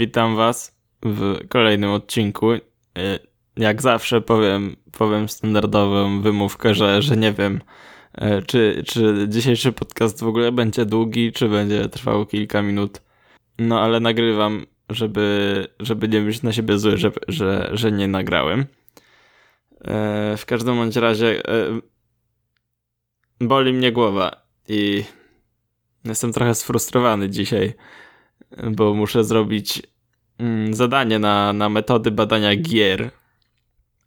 Witam Was w kolejnym odcinku. Y, jak zawsze powiem, powiem standardową wymówkę, że, że nie wiem, y, czy, czy dzisiejszy podcast w ogóle będzie długi, czy będzie trwał kilka minut. No ale nagrywam, żeby, żeby nie być na siebie zły, że, że, że nie nagrałem. Y, w każdym bądź razie boli mnie głowa i jestem trochę sfrustrowany dzisiaj bo muszę zrobić mm, zadanie na, na metody badania gier.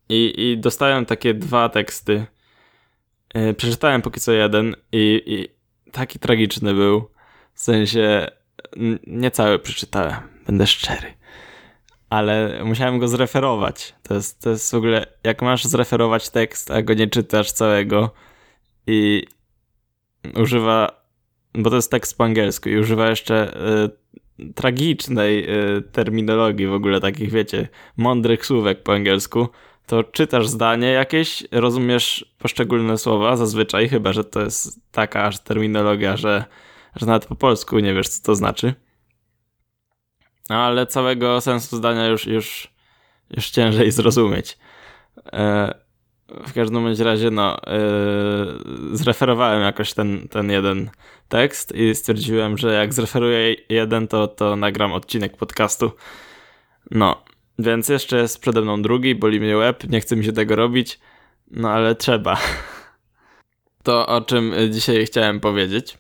I, I dostałem takie dwa teksty. E, przeczytałem póki co jeden i, i taki tragiczny był. W sensie nie cały przeczytałem, będę szczery. Ale musiałem go zreferować. To jest, to jest w ogóle, jak masz zreferować tekst, a go nie czytasz całego i używa, bo to jest tekst po angielsku i używa jeszcze y, tragicznej y, terminologii w ogóle takich, wiecie, mądrych słówek po angielsku, to czytasz zdanie jakieś, rozumiesz poszczególne słowa zazwyczaj, chyba że to jest taka aż terminologia, że, że nawet po polsku nie wiesz, co to znaczy. Ale całego sensu zdania już, już, już ciężej zrozumieć. E, w każdym razie, no, yy, zreferowałem jakoś ten, ten jeden tekst i stwierdziłem, że jak zreferuję jeden, to, to nagram odcinek podcastu. No, więc jeszcze jest przede mną drugi, boli mnie łeb, nie chce mi się tego robić, no ale trzeba. To, o czym dzisiaj chciałem powiedzieć.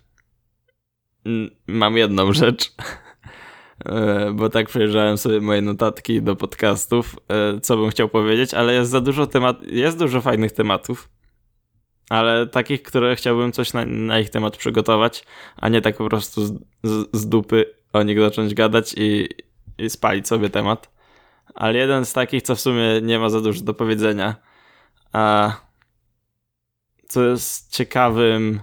Mam jedną rzecz. E, bo tak przejrzałem sobie moje notatki do podcastów, e, co bym chciał powiedzieć, ale jest za dużo temat, jest dużo fajnych tematów, ale takich, które chciałbym coś na, na ich temat przygotować, a nie tak po prostu z, z, z dupy o nich zacząć gadać i, i spalić sobie temat. Ale jeden z takich, co w sumie nie ma za dużo do powiedzenia, a co jest ciekawym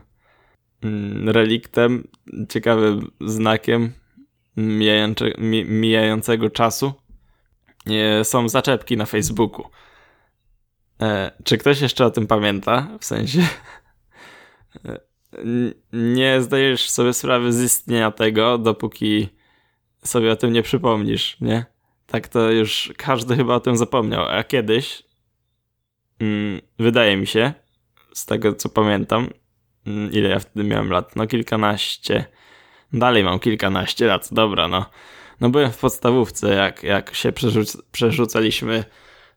mm, reliktem, ciekawym znakiem, mijającego czasu są zaczepki na Facebooku. E, czy ktoś jeszcze o tym pamięta? W sensie e, nie zdajesz sobie sprawy z istnienia tego, dopóki sobie o tym nie przypomnisz, nie? Tak to już każdy chyba o tym zapomniał, a kiedyś mm, wydaje mi się, z tego co pamiętam, mm, ile ja wtedy miałem lat, no kilkanaście, Dalej mam kilkanaście lat, dobra, no. No byłem w podstawówce, jak, jak się przerzuc przerzucaliśmy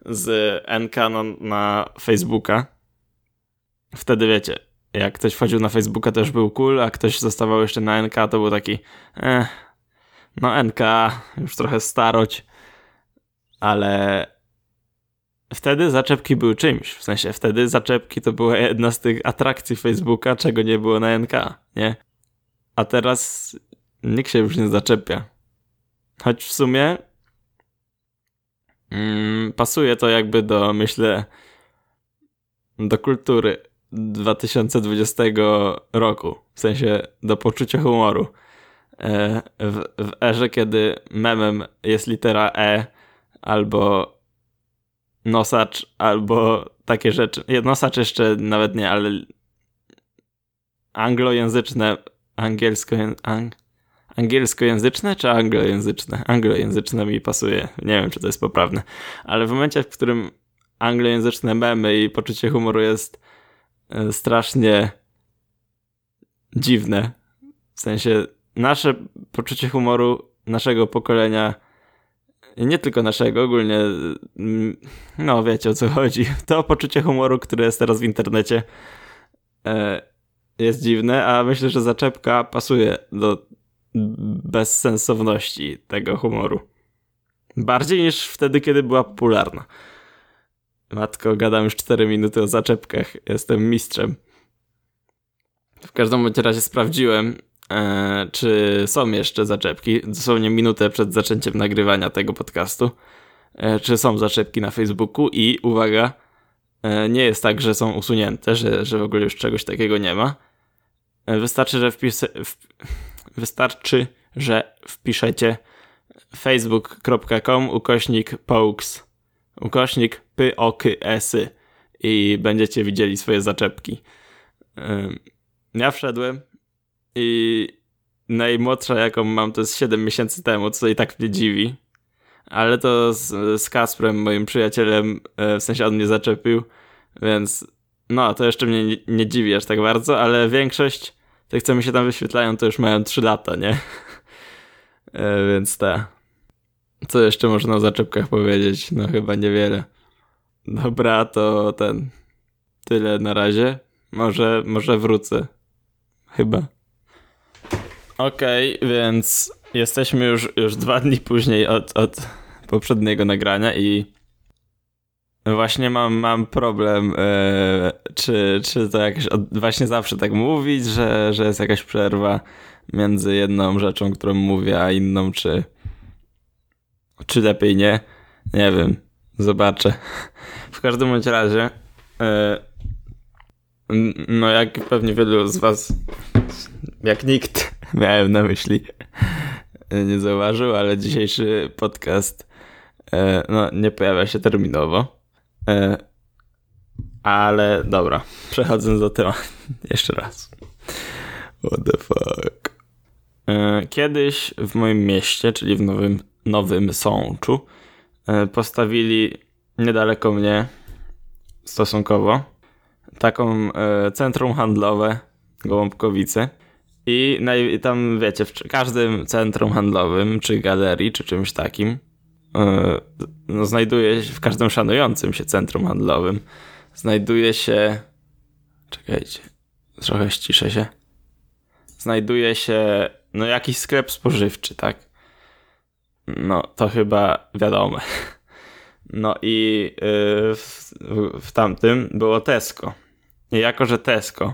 z NK na, na Facebooka. Wtedy wiecie, jak ktoś wchodził na Facebooka już był cool, a ktoś zostawał jeszcze na NK to był taki eh, no NK, już trochę starość, ale wtedy zaczepki były czymś, w sensie wtedy zaczepki to była jedna z tych atrakcji Facebooka, czego nie było na NK, nie? A teraz nikt się już nie zaczepia. Choć w sumie mm, pasuje to jakby do, myślę, do kultury 2020 roku. W sensie do poczucia humoru. E, w, w erze, kiedy memem jest litera E albo nosacz, albo takie rzeczy. Nosacz jeszcze nawet nie, ale anglojęzyczne angielsko, ang, angielskojęzyczne czy anglojęzyczne? Anglojęzyczne mi pasuje. Nie wiem, czy to jest poprawne. Ale w momencie, w którym anglojęzyczne memy i poczucie humoru jest e, strasznie dziwne. W sensie nasze poczucie humoru naszego pokolenia nie tylko naszego, ogólnie mm, no wiecie o co chodzi. To poczucie humoru, które jest teraz w internecie e, jest dziwne, a myślę, że zaczepka pasuje do bezsensowności tego humoru. Bardziej niż wtedy, kiedy była popularna. Matko, gadam już 4 minuty o zaczepkach. Jestem mistrzem. W każdym razie sprawdziłem, e, czy są jeszcze zaczepki. Dosłownie minutę przed zaczęciem nagrywania tego podcastu. E, czy są zaczepki na Facebooku i uwaga, nie jest tak, że są usunięte, że, że w ogóle już czegoś takiego nie ma. E, wystarczy, że wpis, wystarczy, że wpiszecie facebook.com ukośnik pokes ukośnik pyokysy i będziecie widzieli swoje zaczepki. E, ja wszedłem i najmłodsza jaką mam to jest 7 miesięcy temu, co i tak mnie dziwi. Ale to z, z Kasprem, moim przyjacielem, e, w sensie on mnie zaczepił, więc no, to jeszcze mnie nie, nie dziwi aż tak bardzo, ale większość tych, co mi się tam wyświetlają, to już mają 3 lata, nie? E, więc ta. Co jeszcze można o zaczepkach powiedzieć? No chyba niewiele. Dobra, to ten. Tyle na razie. Może, może wrócę. Chyba. Okej, okay, więc jesteśmy już, już dwa dni później od, od poprzedniego nagrania i właśnie mam, mam problem, e, czy, czy to jakoś od, właśnie zawsze tak mówić, że, że jest jakaś przerwa między jedną rzeczą, którą mówię, a inną, czy, czy lepiej nie. Nie wiem, zobaczę. W każdym bądź razie, e, no jak pewnie wielu z was, jak nikt, miałem na myśli, nie zauważył, ale dzisiejszy podcast e, no, nie pojawia się terminowo. E, ale dobra, przechodząc do tematu. Jeszcze raz. What the fuck. E, kiedyś w moim mieście, czyli w Nowym, Nowym Sączu, postawili niedaleko mnie stosunkowo taką centrum handlowe Gołąbkowice i, tam, wiecie, w każdym centrum handlowym, czy galerii, czy czymś takim, yy, no, znajduje się, w każdym szanującym się centrum handlowym, znajduje się. Czekajcie, trochę ściszę się. Znajduje się, no, jakiś sklep spożywczy, tak? No, to chyba wiadome. No i yy, w, w tamtym było Tesco. I jako, że Tesco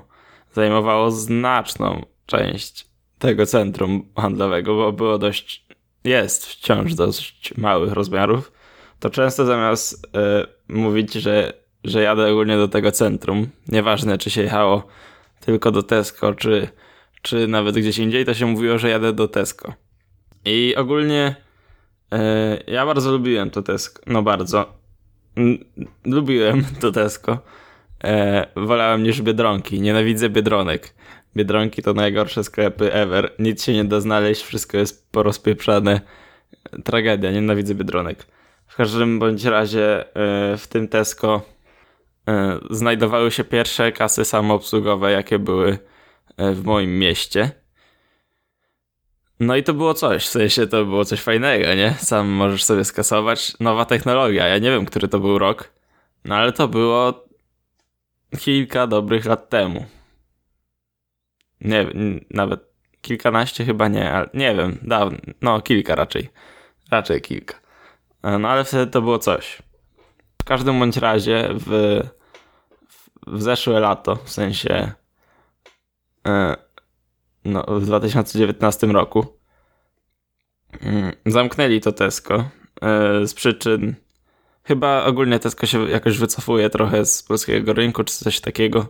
zajmowało znaczną część tego centrum handlowego, bo było dość, jest wciąż dość małych rozmiarów, to często zamiast y, mówić, że, że jadę ogólnie do tego centrum, nieważne czy się jechało tylko do Tesco, czy, czy nawet gdzieś indziej, to się mówiło, że jadę do Tesco. I ogólnie y, ja bardzo lubiłem to Tesco, no bardzo. lubiłem to Tesco. E, wolałem niż Biedronki. Nienawidzę Biedronek. Biedronki to najgorsze sklepy ever. Nic się nie da znaleźć, wszystko jest porozpieprzane. Tragedia, nienawidzę Biedronek. W każdym bądź razie e, w tym Tesco e, znajdowały się pierwsze kasy samoobsługowe, jakie były e, w moim mieście. No i to było coś, w sensie to było coś fajnego, nie? Sam możesz sobie skasować. Nowa technologia, ja nie wiem, który to był rok, no ale to było kilka dobrych lat temu. Nie nawet kilkanaście chyba nie, ale nie wiem, dawno, no kilka raczej. Raczej kilka. E, no ale wtedy to było coś. W każdym bądź razie w, w zeszłe lato, w sensie e, no, w 2019 roku mm, zamknęli to Tesco e, z przyczyn chyba ogólnie Tesco się jakoś wycofuje trochę z polskiego rynku czy coś takiego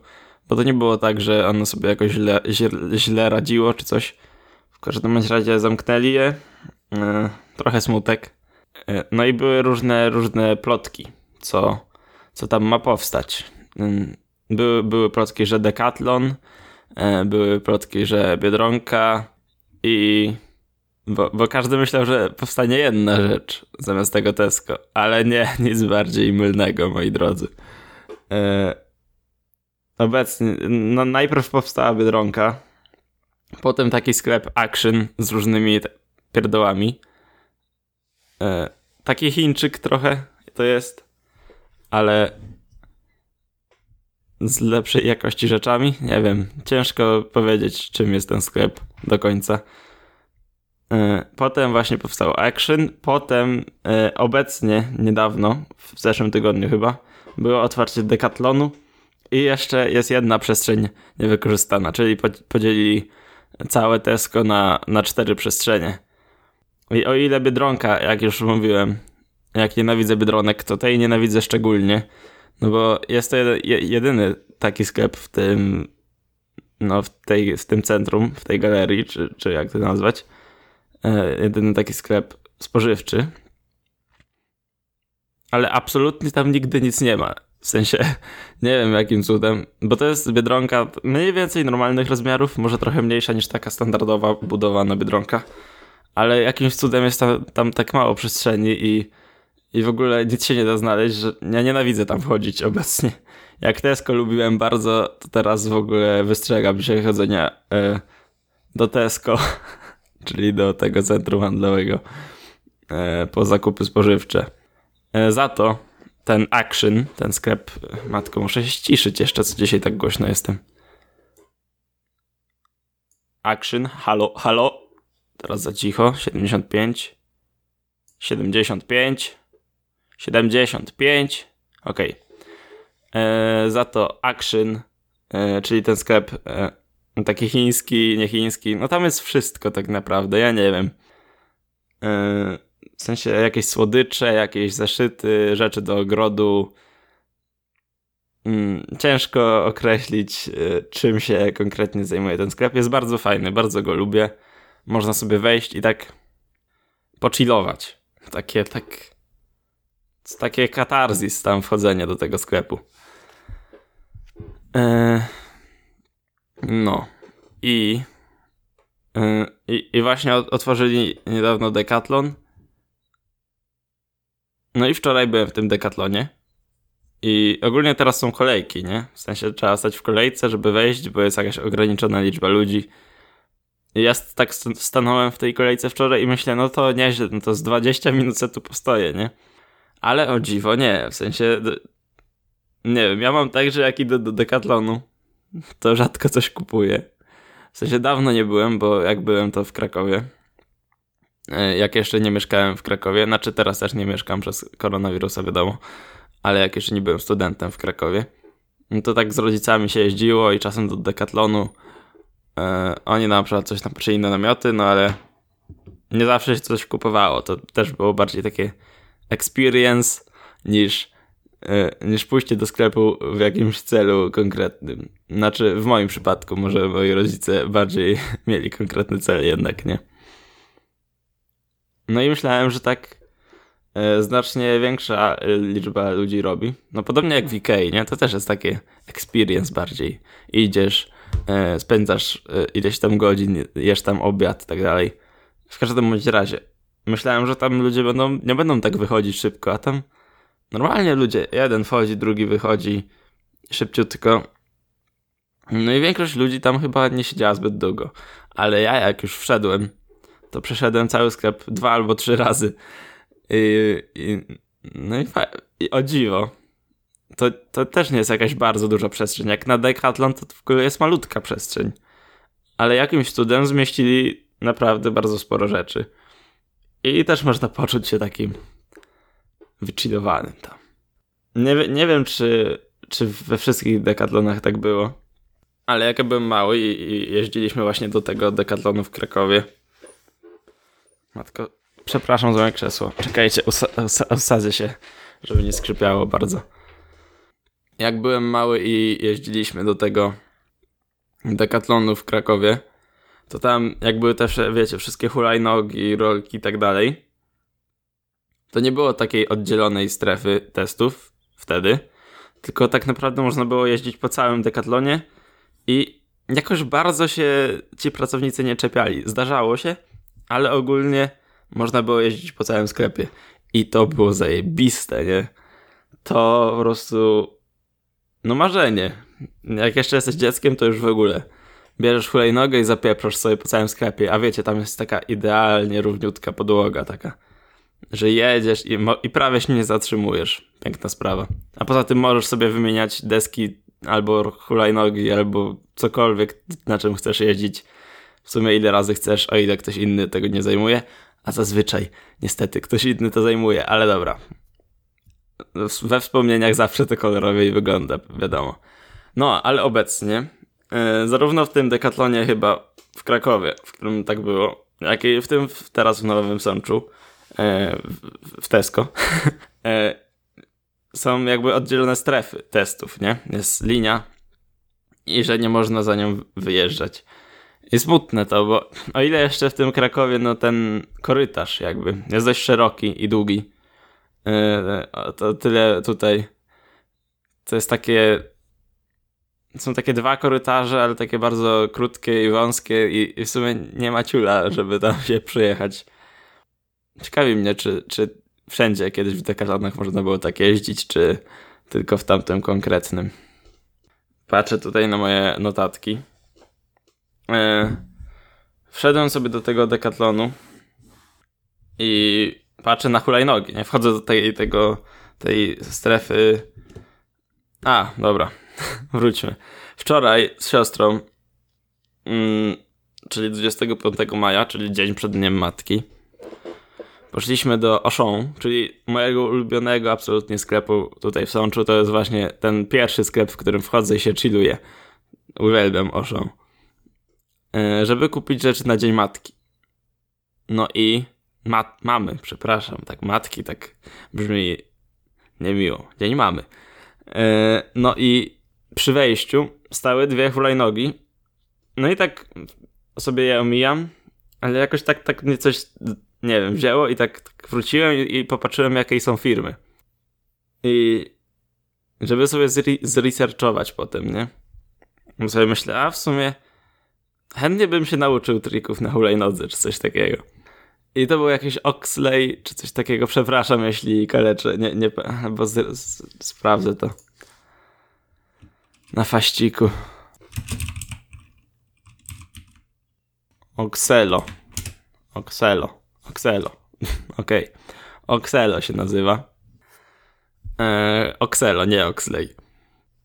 bo to nie było tak, że ono sobie jakoś źle, źle, radziło czy coś. W każdym razie zamknęli je. E, trochę smutek. E, no i były różne, różne plotki, co, co tam ma powstać. Mm, były, były plotki, że Decathlon, e, były plotki, że Biedronka i... Bo, bo każdy myślał, że powstanie jedna rzecz zamiast tego Tesco, ale nie, nic bardziej mylnego, moi drodzy. Obecnie, no najpierw powstała Biedronka, potem taki sklep Action z różnymi pierdołami. E, taki Chińczyk trochę to jest, ale z lepszej jakości rzeczami. Nie wiem, ciężko powiedzieć, czym jest ten sklep do końca. E, potem właśnie powstał Action, potem e, obecnie, niedawno, w zeszłym tygodniu chyba, było otwarcie Decathlonu i jeszcze jest jedna przestrzeń niewykorzystana, czyli podzielili całe Tesco na, na cztery przestrzenie. I o ile Biedronka, jak już mówiłem, jak nienawidzę Biedronek, to tej nienawidzę szczególnie, no bo jest to jedyny taki sklep w tym, no w, tej, w tym centrum, w tej galerii, czy, czy jak to nazwać, e, jedyny taki sklep spożywczy, ale absolutnie tam nigdy nic nie ma. W sensie, nie wiem jakim cudem, bo to jest biedronka mniej więcej normalnych rozmiarów, może trochę mniejsza niż taka standardowa budowana biedronka, ale jakimś cudem jest tam, tam tak mało przestrzeni i, i w ogóle nic się nie da znaleźć, że ja nienawidzę tam wchodzić obecnie. Jak Tesco lubiłem bardzo, to teraz w ogóle wystrzegam się chodzenia e, do Tesco, czyli do tego centrum handlowego e, po zakupy spożywcze. E, za to ten Action, ten sklep, matko, muszę się ściszyć jeszcze, co dzisiaj tak głośno jestem. Action, halo, halo. Teraz za cicho, 75. 75. 75. Ok. Za to Action, e, czyli ten sklep e, taki chiński, nie chiński. No tam jest wszystko tak naprawdę, ja nie wiem. E, w sensie jakieś słodycze, jakieś zeszyty, rzeczy do ogrodu. Mm, ciężko określić, y, czym się konkretnie zajmuje ten sklep. Jest bardzo fajny, bardzo go lubię. Można sobie wejść i tak pochillować. Takie, tak. Takie katarzis tam wchodzenie do tego sklepu. Eee, no. I, yy, i, I właśnie otworzyli niedawno Decathlon no i wczoraj byłem w tym dekatlonie. I ogólnie teraz są kolejki, nie? W sensie trzeba stać w kolejce, żeby wejść, bo jest jakaś ograniczona liczba ludzi. I ja tak stanąłem w tej kolejce wczoraj i myślę, no to nieźle, no to z 20 minut se tu postoję, nie? Ale o dziwo nie, w sensie... Nie wiem, ja mam tak, że jak idę do dekatlonu, to rzadko coś kupuję. W sensie dawno nie byłem, bo jak byłem to w Krakowie. E, jak jeszcze nie mieszkałem w Krakowie, znaczy teraz też nie mieszkam przez koronawirusa, wiadomo, ale jak jeszcze nie byłem studentem w Krakowie, no to tak z rodzicami się jeździło i czasem do Decathlonu. E, oni na przykład coś tam przyjęli na namioty, no ale nie zawsze się coś kupowało. To też było bardziej takie experience niż, e, niż pójście do sklepu w jakimś celu konkretnym. Znaczy, w moim przypadku, może moi rodzice bardziej mieli konkretny cel jednak, nie? No i myślałem, że tak e, znacznie większa e, liczba ludzi robi. No podobnie jak w Ikei, nie? To też jest takie experience bardziej. Idziesz, e, spędzasz ileś tam godzin, jesz tam obiad i tak dalej. W każdym bądź razie. Myślałem, że tam ludzie będą, nie będą tak wychodzić szybko, a tam normalnie ludzie, jeden wchodzi, drugi wychodzi szybciutko. No i większość ludzi tam chyba nie siedziała zbyt długo. Ale ja jak już wszedłem, to przeszedłem cały sklep dwa albo trzy razy. I, i no i, i o dziwo. To, to też nie jest jakaś bardzo duża przestrzeń. Jak na Decathlon to w ogóle jest malutka przestrzeń. Ale jakimś cudem zmieścili naprawdę bardzo sporo rzeczy. I też można poczuć się takim wychillowanym tam. Nie, nie wiem, czy, czy we wszystkich Decathlonach tak było. Ale jak ja byłem mały i, i jeździliśmy właśnie do tego Decathlonu w Krakowie, Matko, przepraszam za moje krzesło. Czekajcie, usadzę się, żeby nie skrzypiało bardzo. Jak byłem mały i jeździliśmy do tego dekatlonu w Krakowie, to tam jak były te, wiecie, wszystkie hulajnogi, rolki i tak dalej, to nie było takiej oddzielonej strefy testów wtedy, tylko tak naprawdę można było jeździć po całym dekatlonie i jakoś bardzo się ci pracownicy nie czepiali. Zdarzało się, ale ogólnie można było jeździć po całym sklepie. I to było zajebiste, nie? To po prostu. No marzenie. Jak jeszcze jesteś dzieckiem, to już w ogóle. Bierzesz hulajnogę i zapieprzasz sobie po całym sklepie. A wiecie, tam jest taka idealnie równiutka podłoga, taka, że jedziesz i, i prawie się nie zatrzymujesz. Piękna sprawa. A poza tym możesz sobie wymieniać deski albo hulajnogi, albo cokolwiek, na czym chcesz jeździć w sumie ile razy chcesz, o ile ktoś inny tego nie zajmuje, a zazwyczaj niestety ktoś inny to zajmuje, ale dobra. We wspomnieniach zawsze to kolorowiej wygląda, wiadomo. No, ale obecnie, yy, zarówno w tym dekatlonie chyba w Krakowie, w którym tak było, jak i w tym w, teraz w Nowym Sączu, yy, w, w Tesco, yy, są jakby oddzielone strefy testów, nie? Jest linia i że nie można za nią wyjeżdżać. I smutne to, bo o ile jeszcze w tym Krakowie, no ten korytarz jakby jest dość szeroki i długi, yy, to tyle tutaj to jest takie są takie dwa korytarze, ale takie bardzo krótkie i wąskie i, i w sumie nie ma ciula, żeby tam się przyjechać. Ciekawi mnie, czy, czy wszędzie kiedyś w Decathlonach można było tak jeździć, czy tylko w tamtym konkretnym. Patrzę tutaj na moje notatki. E, wszedłem sobie do tego Decathlonu i patrzę na hulajnogi. Nie wchodzę do tej, tego, tej strefy. A, dobra. Wróćmy. Wczoraj z siostrą, mm, czyli 25 maja, czyli dzień przed Dniem Matki, poszliśmy do Auchan, czyli mojego ulubionego absolutnie sklepu tutaj w Sączu. To jest właśnie ten pierwszy sklep, w którym wchodzę i się chilluję. Uwielbiam Auchan. E, żeby kupić rzeczy na Dzień Matki. No i mat mamy, przepraszam, tak matki, tak brzmi niemiło. Dzień mamy. E, no i przy wejściu stały dwie hulajnogi. No i tak sobie je omijam, ale jakoś tak, tak mnie coś, nie wiem, wzięło i tak, tak wróciłem i, popatrzyłem, jakie są firmy. I żeby sobie zre zresearchować potem, nie? Bo sobie myślę, a w sumie chętnie bym się nauczył trików na hulajnodze, czy coś takiego. I to był jakiś Oxley, czy coś takiego. Przepraszam, jeśli kaleczę. Nie, nie, bo z, z, sprawdzę to. Na faściku. Oxelo. Oxelo. Oxelo. Okej. Okay. Oxelo się nazywa. Eee, Oxelo, nie Oxley.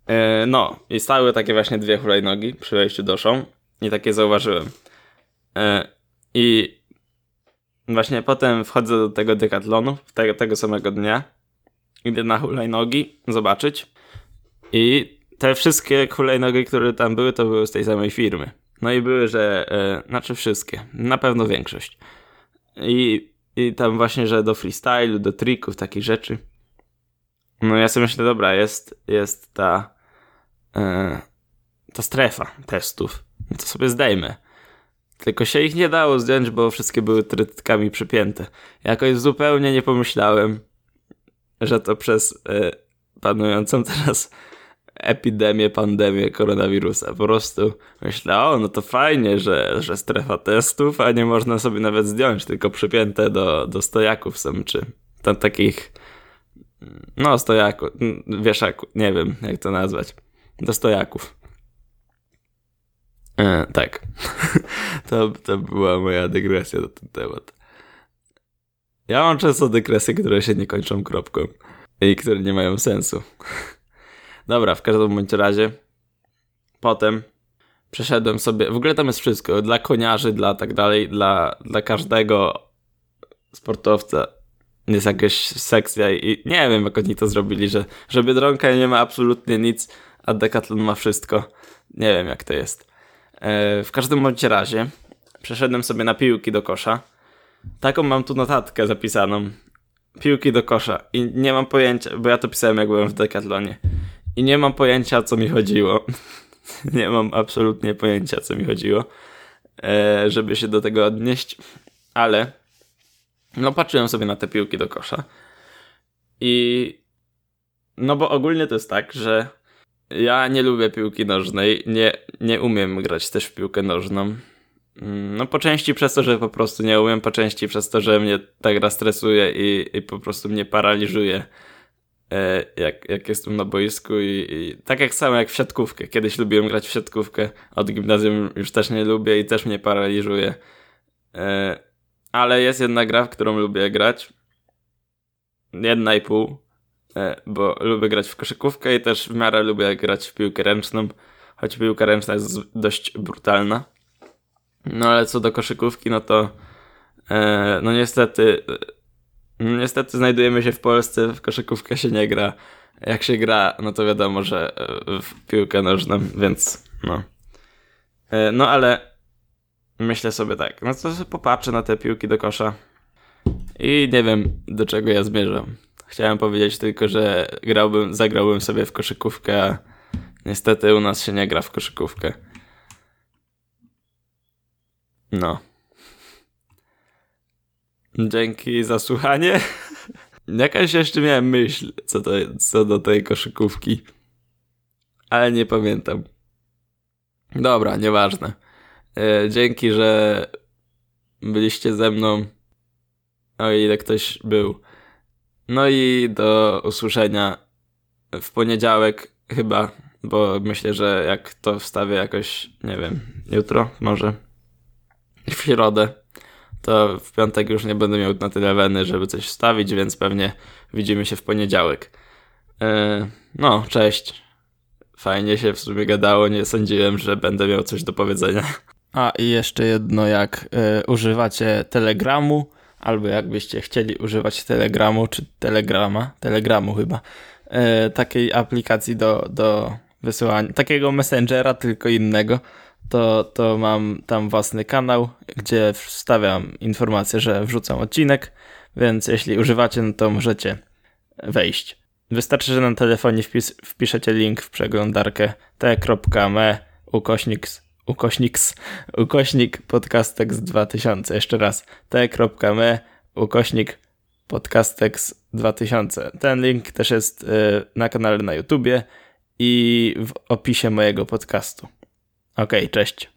Eee, no, i stały takie właśnie dwie hulajnogi przy wejściu do show. I takie zauważyłem. Eee, I Właśnie potem wchodzę do tego dekatlonu tego, tego samego dnia. Idę na hulajnogi zobaczyć. I te wszystkie hulajnogi, które tam były, to były z tej samej firmy. No i były, że... E, znaczy wszystkie. Na pewno większość. I, I tam właśnie, że do freestylu, do trików, takich rzeczy. No ja sobie myślę, dobra, jest, jest ta... E, ta strefa testów. To sobie zdejmę. Tylko się ich nie dało zdjąć, bo wszystkie były trytkami przypięte. Jakoś zupełnie nie pomyślałem, że to przez e, panującą teraz epidemię, pandemię koronawirusa. Po prostu myślę, o, no to fajnie, że, że strefa testów, a nie można sobie nawet zdjąć, tylko przypięte do, do stojaków są, czy tam takich, no stojaków, wieszaku, nie wiem jak to nazwać, do stojaków. E, tak. to, to była moja dygresja na ten temat. Ja mam często dygresje, które się nie kończą kropką i które nie mają sensu. Dobra, w każdym bądź razie potem przeszedłem sobie, w ogóle tam jest wszystko, dla koniarzy, dla tak dalej, dla, dla każdego sportowca jest jakaś sekcja i nie wiem jak oni to zrobili, że, że Biedronka nie ma absolutnie nic, a Decathlon ma wszystko. Nie wiem jak to jest. E, w każdym bądź razie przeszedłem sobie na piłki do kosza. Taką mam tu notatkę zapisaną. Piłki do kosza. I nie mam pojęcia, bo ja to pisałem jak byłem w Decathlonie. I nie mam pojęcia, o co mi chodziło. nie mam absolutnie pojęcia, co mi chodziło, e, żeby się do tego odnieść. Ale no patrzyłem sobie na te piłki do kosza. I no bo ogólnie to jest tak, że ja nie lubię piłki nożnej, nie, nie umiem grać też w piłkę nożną. Mm, no po części przez to, że po prostu nie umiem, po części przez to, że mnie ta gra stresuje i, i po prostu mnie paraliżuje e, jak, jak jestem na boisku i, i, tak jak samo jak w siatkówkę. Kiedyś lubiłem grać w siatkówkę, od gimnazjum już też nie lubię i też mnie paraliżuje. E, ale jest jedna gra, w którą lubię grać. Jedna i pół. E, bo lubię grać w koszykówkę i też w miarę lubię grać w piłkę ręczną, choć piłka ręczna jest dość brutalna. No ale co do koszykówki, no to e, no niestety no niestety znajdujemy się w Polsce, w koszykówkę się nie gra. Jak się gra, no to wiadomo, że e, w piłkę nożną, więc no. No ale myślę sobie tak, no to popatrzę na te piłki do kosza i nie wiem do czego ja zmierzam. Chciałem powiedzieć tylko, że grałbym, zagrałbym sobie w koszykówkę, a niestety u nas się nie gra w koszykówkę. No. Dzięki za słuchanie. Jakaś jeszcze miałem myśl co, to, co do tej koszykówki, ale nie pamiętam. Dobra, nieważne. E, dzięki, że byliście ze mną, o ile ktoś był. No i do usłyszenia w poniedziałek chyba, bo myślę, że jak to wstawię jakoś, nie wiem, jutro może, w środę, to w piątek już nie będę miał na tyle weny, żeby coś wstawić, więc pewnie widzimy się w poniedziałek. Yy, no, cześć. Fajnie się w sumie gadało, nie sądziłem, że będę miał coś do powiedzenia. A i jeszcze jedno, jak y, używacie Telegramu, albo jakbyście chcieli używać Telegramu, czy Telegrama, Telegramu chyba, y, takiej aplikacji do, do wysyłania, takiego messengera, tylko innego, to, to mam tam własny kanał, gdzie wstawiam informację, że wrzucam odcinek, więc jeśli używacie, no to możecie wejść. Wystarczy, że na telefonie wpis, wpiszecie link w przeglądarkę t.me ukośnik ukośnik, ukośnik podcastex 2000. Jeszcze raz t.me ukośnik podcastex 2000. Ten link też jest y, na kanale na YouTubie i w opisie mojego podcastu. Ok, cześć.